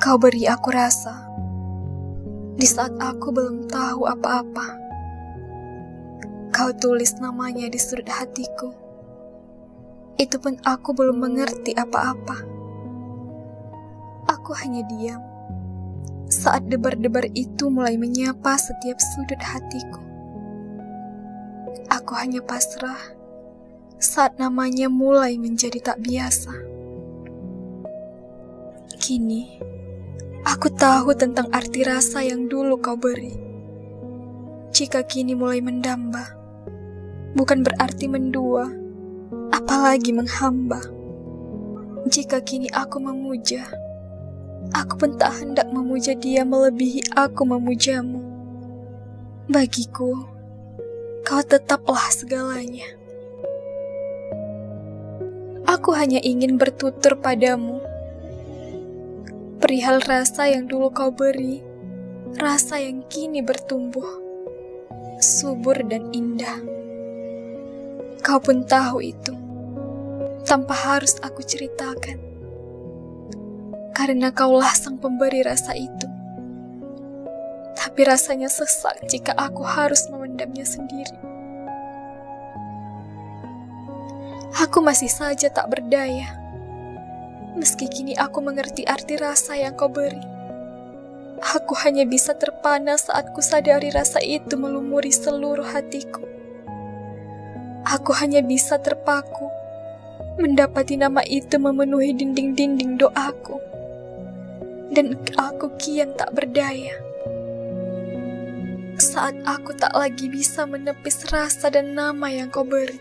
Kau beri aku rasa di saat aku belum tahu apa-apa. Kau tulis namanya di sudut hatiku. Itu pun aku belum mengerti apa-apa. Aku hanya diam saat debar-debar itu mulai menyapa setiap sudut hatiku. Aku hanya pasrah saat namanya mulai menjadi tak biasa. Kini, aku tahu tentang arti rasa yang dulu kau beri. Jika kini mulai mendamba, bukan berarti mendua, apalagi menghamba. Jika kini aku memuja, aku pun tak hendak memuja dia melebihi aku memujamu. Bagiku, kau tetaplah segalanya. Aku hanya ingin bertutur padamu. Perihal rasa yang dulu kau beri, rasa yang kini bertumbuh, subur dan indah. Kau pun tahu itu, tanpa harus aku ceritakan. Karena kaulah sang pemberi rasa itu. Tapi rasanya sesak jika aku harus memendamnya sendiri. Aku masih saja tak berdaya. Meski kini aku mengerti arti rasa yang kau beri. Aku hanya bisa terpana saat ku sadari rasa itu melumuri seluruh hatiku. Aku hanya bisa terpaku mendapati nama itu memenuhi dinding-dinding doaku. Dan aku kian tak berdaya. Saat aku tak lagi bisa menepis rasa dan nama yang kau beri.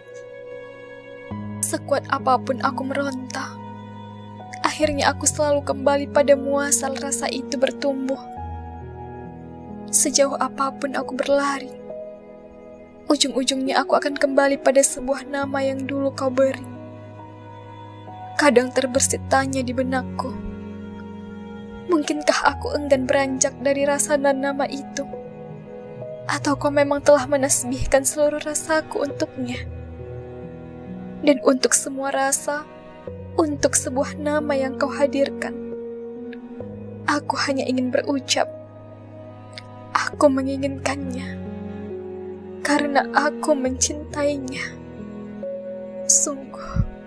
Sekuat apa pun aku meronta, akhirnya aku selalu kembali pada muasal rasa itu bertumbuh. Sejauh apa pun aku berlari, ujung-ujungnya aku akan kembali pada sebuah nama yang dulu kau beri. Kadang terbersit tanya di benakku, mungkinkah aku enggan beranjak dari rasa dan nama itu? Atau kau memang telah menasbihkan seluruh rasaku untuknya? dan untuk semua rasa, untuk sebuah nama yang kau hadirkan. Aku hanya ingin berucap, aku menginginkannya karena aku mencintainya. Sungguh.